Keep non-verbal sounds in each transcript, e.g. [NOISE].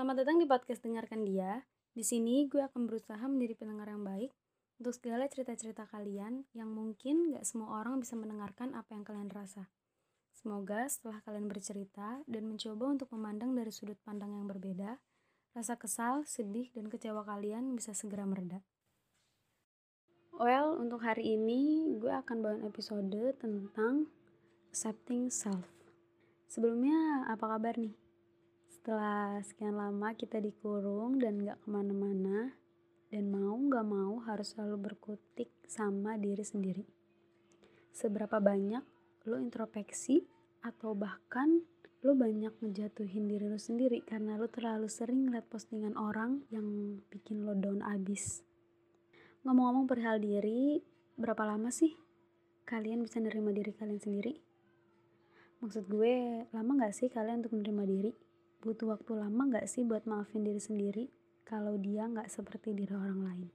Selamat datang di podcast Dengarkan Dia. Di sini gue akan berusaha menjadi pendengar yang baik untuk segala cerita-cerita kalian yang mungkin gak semua orang bisa mendengarkan apa yang kalian rasa. Semoga setelah kalian bercerita dan mencoba untuk memandang dari sudut pandang yang berbeda, rasa kesal, sedih, dan kecewa kalian bisa segera mereda. Well, untuk hari ini gue akan bawa episode tentang accepting self. Sebelumnya, apa kabar nih? Setelah sekian lama kita dikurung dan gak ke mana-mana, dan mau gak mau harus selalu berkutik sama diri sendiri. Seberapa banyak lo introspeksi atau bahkan lo banyak ngejatuhin diri lo sendiri karena lo terlalu sering ngeliat postingan orang yang bikin lo down abis. Ngomong-ngomong perihal diri, berapa lama sih kalian bisa nerima diri kalian sendiri? Maksud gue, lama gak sih kalian untuk menerima diri? Butuh waktu lama gak sih buat maafin diri sendiri kalau dia gak seperti diri orang lain?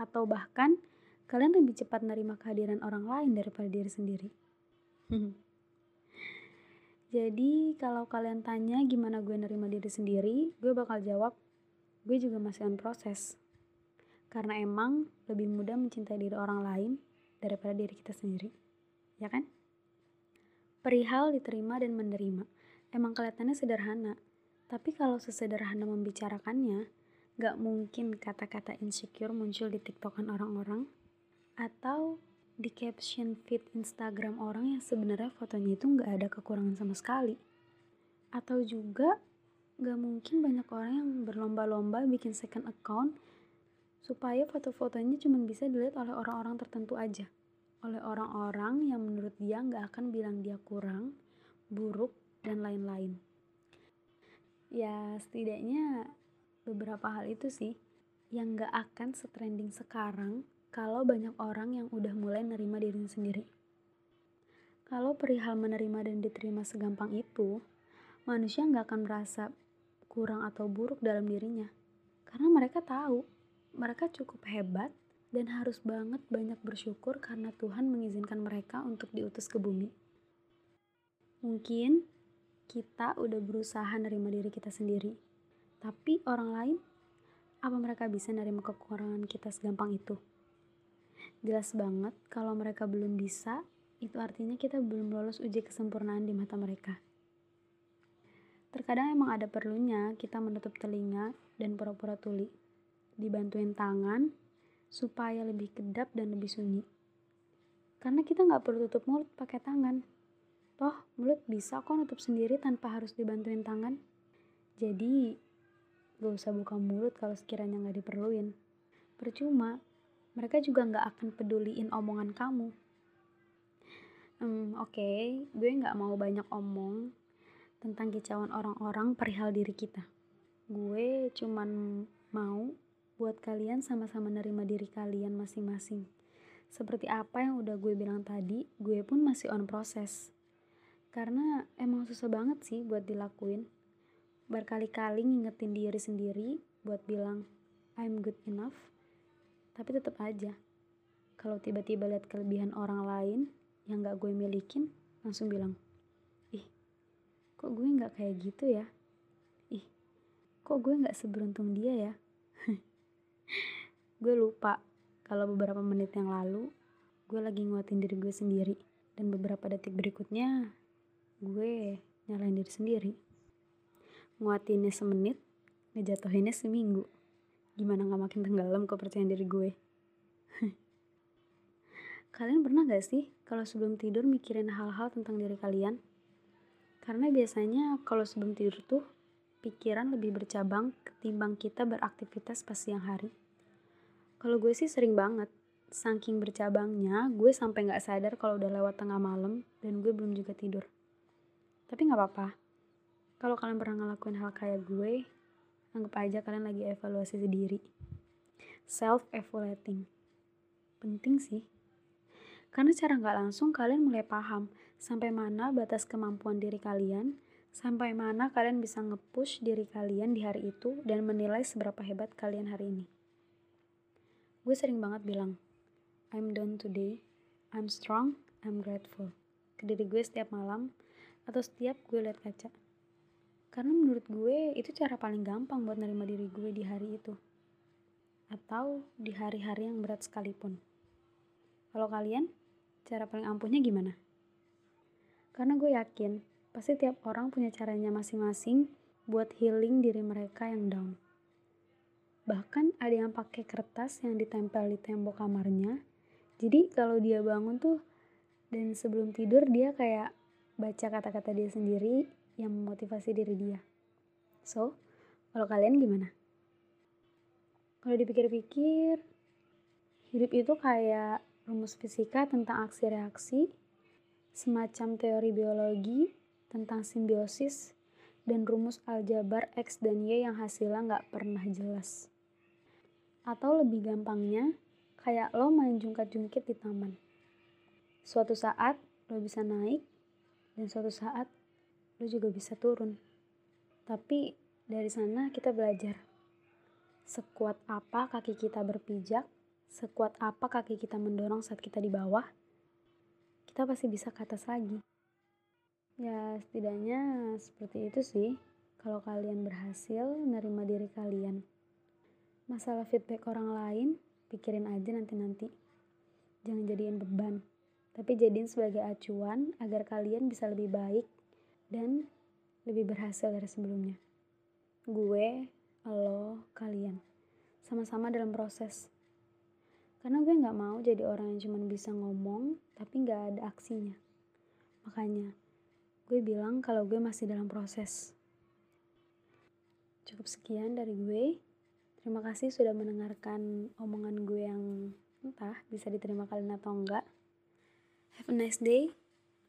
Atau bahkan, kalian lebih cepat menerima kehadiran orang lain daripada diri sendiri? [LAUGHS] Jadi, kalau kalian tanya gimana gue nerima diri sendiri, gue bakal jawab, gue juga masih on proses. Karena emang lebih mudah mencintai diri orang lain daripada diri kita sendiri. Ya kan? Perihal diterima dan menerima emang kelihatannya sederhana, tapi kalau sesederhana membicarakannya, gak mungkin kata-kata insecure muncul di tiktokan orang-orang, atau di caption feed Instagram orang yang sebenarnya fotonya itu gak ada kekurangan sama sekali. Atau juga gak mungkin banyak orang yang berlomba-lomba bikin second account supaya foto-fotonya cuma bisa dilihat oleh orang-orang tertentu aja. Oleh orang-orang yang menurut dia gak akan bilang dia kurang, buruk, dan lain-lain. Ya, setidaknya beberapa hal itu sih yang gak akan setrending sekarang kalau banyak orang yang udah mulai nerima dirinya sendiri. Kalau perihal menerima dan diterima segampang itu, manusia gak akan merasa kurang atau buruk dalam dirinya. Karena mereka tahu, mereka cukup hebat dan harus banget banyak bersyukur karena Tuhan mengizinkan mereka untuk diutus ke bumi. Mungkin kita udah berusaha nerima diri kita sendiri. Tapi orang lain, apa mereka bisa nerima kekurangan kita segampang itu? Jelas banget kalau mereka belum bisa, itu artinya kita belum lolos uji kesempurnaan di mata mereka. Terkadang emang ada perlunya kita menutup telinga dan pura-pura tuli. Dibantuin tangan supaya lebih kedap dan lebih sunyi. Karena kita nggak perlu tutup mulut pakai tangan, Toh, mulut bisa kok nutup sendiri tanpa harus dibantuin tangan. Jadi, gak usah buka mulut kalau sekiranya gak diperluin. Percuma, mereka juga gak akan peduliin omongan kamu. Hmm, Oke, okay, gue gak mau banyak omong tentang kicauan orang-orang perihal diri kita. Gue cuman mau buat kalian sama-sama nerima diri kalian masing-masing. Seperti apa yang udah gue bilang tadi, gue pun masih on proses karena emang susah banget sih buat dilakuin. Berkali-kali ngingetin diri sendiri buat bilang I'm good enough. Tapi tetap aja kalau tiba-tiba lihat kelebihan orang lain yang gak gue milikin langsung bilang ih kok gue gak kayak gitu ya? Ih kok gue gak seberuntung dia ya? [LAUGHS] Gue lupa kalau beberapa menit yang lalu gue lagi nguatin diri gue sendiri. Dan beberapa detik berikutnya gue nyalain diri sendiri. Nguatinnya semenit ngejatuhinnya seminggu. Gimana gak makin tenggelam kepercayaan diri gue? [LAUGHS] Kalian pernah gak sih kalau sebelum tidur mikirin hal-hal tentang diri kalian? Karena biasanya kalau sebelum tidur tuh pikiran lebih bercabang ketimbang kita beraktivitas pas siang hari. Kalau gue sih sering banget. Saking bercabangnya gue sampai nggak sadar kalau udah lewat tengah malam dan gue belum juga tidur tapi nggak apa-apa. Kalau kalian pernah ngelakuin hal kayak gue, anggap aja kalian lagi evaluasi diri. Self-evaluating. Penting sih. Karena secara nggak langsung kalian mulai paham sampai mana batas kemampuan diri kalian, sampai mana kalian bisa nge-push diri kalian di hari itu dan menilai seberapa hebat kalian hari ini. Gue sering banget bilang, I'm done today, I'm strong, I'm grateful. Ke diri gue setiap malam, atau setiap gue liat kaca. Karena menurut gue itu cara paling gampang buat nerima diri gue di hari itu. Atau di hari-hari yang berat sekalipun. Kalau kalian, cara paling ampuhnya gimana? Karena gue yakin, pasti tiap orang punya caranya masing-masing buat healing diri mereka yang down. Bahkan ada yang pakai kertas yang ditempel di tembok kamarnya. Jadi kalau dia bangun tuh dan sebelum tidur dia kayak baca kata-kata dia sendiri yang memotivasi diri dia. So, kalau kalian gimana? Kalau dipikir-pikir, hidup itu kayak rumus fisika tentang aksi reaksi, semacam teori biologi tentang simbiosis, dan rumus aljabar X dan Y yang hasilnya nggak pernah jelas. Atau lebih gampangnya, kayak lo main jungkat-jungkit di taman. Suatu saat lo bisa naik, dan suatu saat lo juga bisa turun. Tapi dari sana kita belajar. Sekuat apa kaki kita berpijak, sekuat apa kaki kita mendorong saat kita di bawah, kita pasti bisa ke atas lagi. Ya, setidaknya seperti itu sih. Kalau kalian berhasil menerima diri kalian. Masalah feedback orang lain, pikirin aja nanti-nanti. Jangan jadiin beban, tapi jadiin sebagai acuan agar kalian bisa lebih baik dan lebih berhasil dari sebelumnya gue, lo, kalian. Sama-sama dalam proses. Karena gue gak mau jadi orang yang cuma bisa ngomong, tapi gak ada aksinya. Makanya, gue bilang kalau gue masih dalam proses. Cukup sekian dari gue. Terima kasih sudah mendengarkan omongan gue yang entah bisa diterima kalian atau enggak. Have a nice day.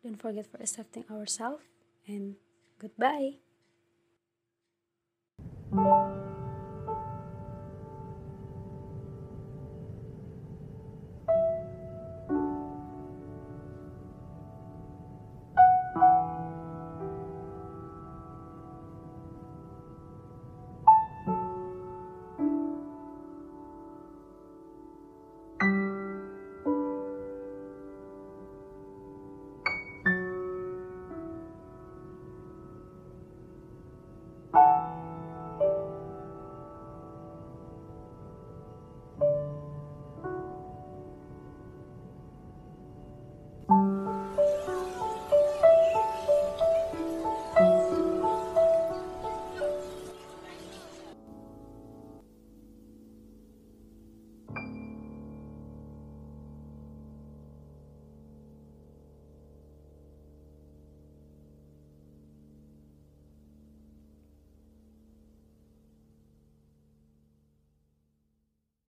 Don't forget for accepting ourselves. And goodbye.